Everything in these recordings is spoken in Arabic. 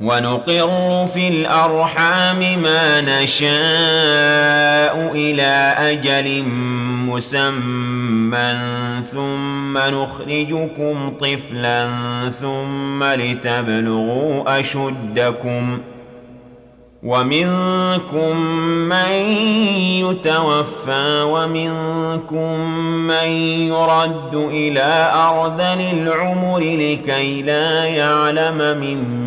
ونقر في الأرحام ما نشاء إلى أجل مسمى ثم نخرجكم طفلا ثم لتبلغوا أشدكم ومنكم من يتوفى ومنكم من يرد إلى أرذل العمر لكي لا يعلم من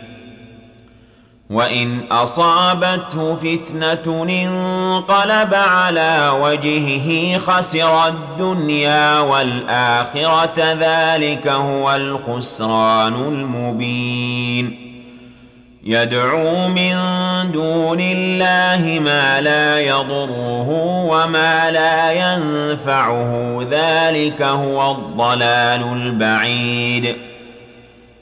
وان اصابته فتنه انقلب على وجهه خسر الدنيا والآخرة ذلك هو الخسران المبين. يدعو من دون الله ما لا يضره وما لا ينفعه ذلك هو الضلال البعيد.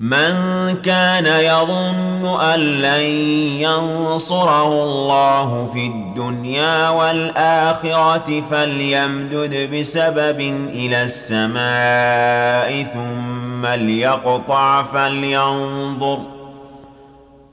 من كان يظن أن لن ينصره الله في الدنيا والآخرة فليمدد بسبب إلى السماء ثم ليقطع فلينظر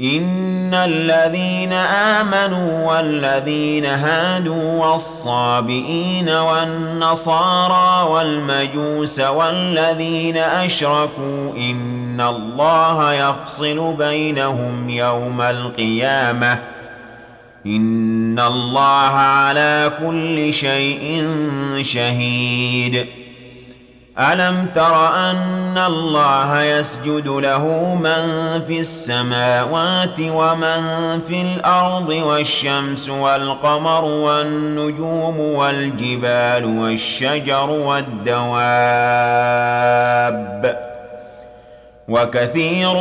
إن الذين آمنوا والذين هادوا والصابئين والنصارى والمجوس والذين أشركوا إن الله يفصل بينهم يوم القيامة إن الله على كل شيء شهيد ألم تر أن الله يسجد له من في السماوات ومن في الأرض والشمس والقمر والنجوم والجبال والشجر والدواب وكثير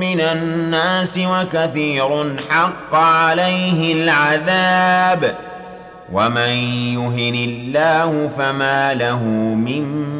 من الناس وكثير حق عليه العذاب ومن يهن الله فما له من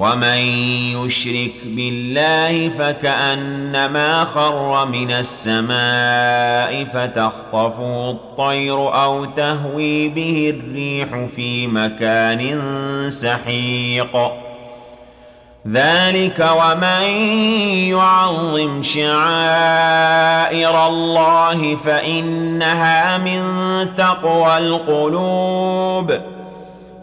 ومن يشرك بالله فكانما خر من السماء فتخطفه الطير أو تهوي به الريح في مكان سحيق. ذلك ومن يعظم شعائر الله فانها من تقوى القلوب.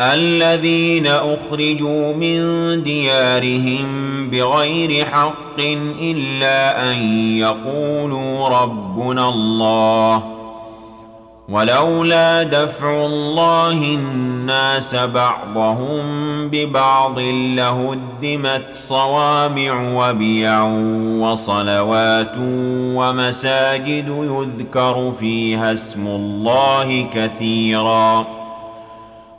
الذين أخرجوا من ديارهم بغير حق إلا أن يقولوا ربنا الله ولولا دفع الله الناس بعضهم ببعض لهدمت صوامع وبيع وصلوات ومساجد يذكر فيها اسم الله كثيراً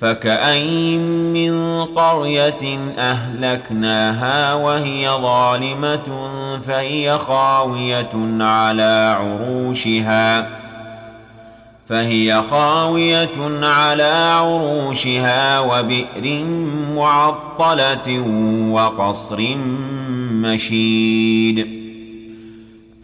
فكأين من قرية أهلكناها وهي ظالمة فهي خاوية على عروشها فهي خاوية على عروشها وبئر معطلة وقصر مشيد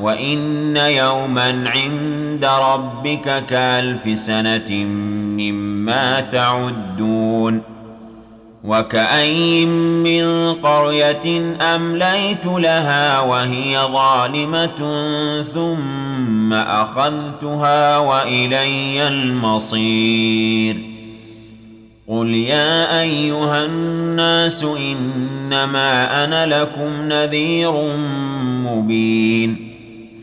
وان يوما عند ربك كالف سنه مما تعدون وكاين من قريه امليت لها وهي ظالمه ثم اخذتها والي المصير قل يا ايها الناس انما أنا لكم نذير مبين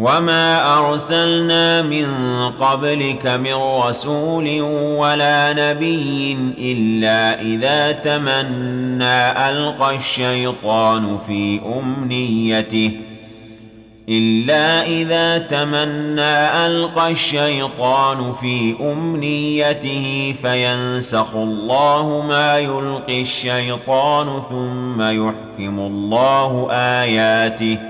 وما ارسلنا من قبلك من رسول ولا نبي الا اذا تمنى القى الشيطان في امنيته إلا إذا تمنى ألقى الشيطان في أمنيته فينسخ الله ما يلقي الشيطان ثم يحكم الله آياته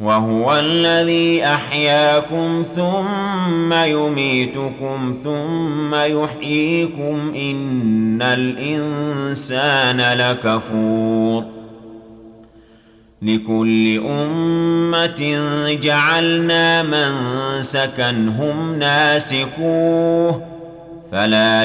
وهو الذي أحياكم ثم يميتكم ثم يحييكم إن الإنسان لكفور لكل أمة جعلنا من سكنهم ناسكوه فلا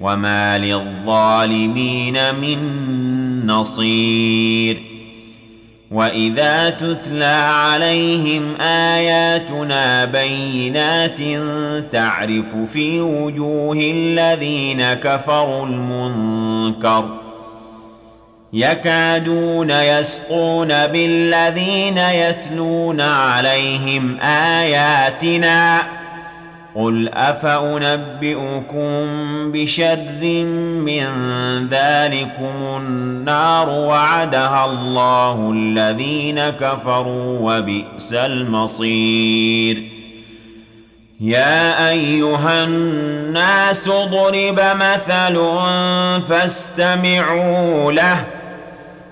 وما للظالمين من نصير واذا تتلى عليهم اياتنا بينات تعرف في وجوه الذين كفروا المنكر يكادون يسقون بالذين يتلون عليهم اياتنا قل افانبئكم بشر من ذلكم النار وعدها الله الذين كفروا وبئس المصير يا ايها الناس ضرب مثل فاستمعوا له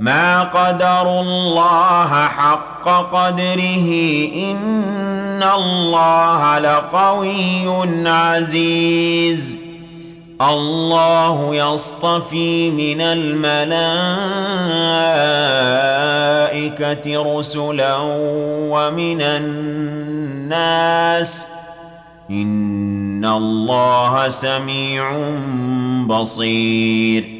ما قدروا الله حق قدره ان الله لقوي عزيز. الله يصطفي من الملائكه رسلا ومن الناس. ان الله سميع بصير.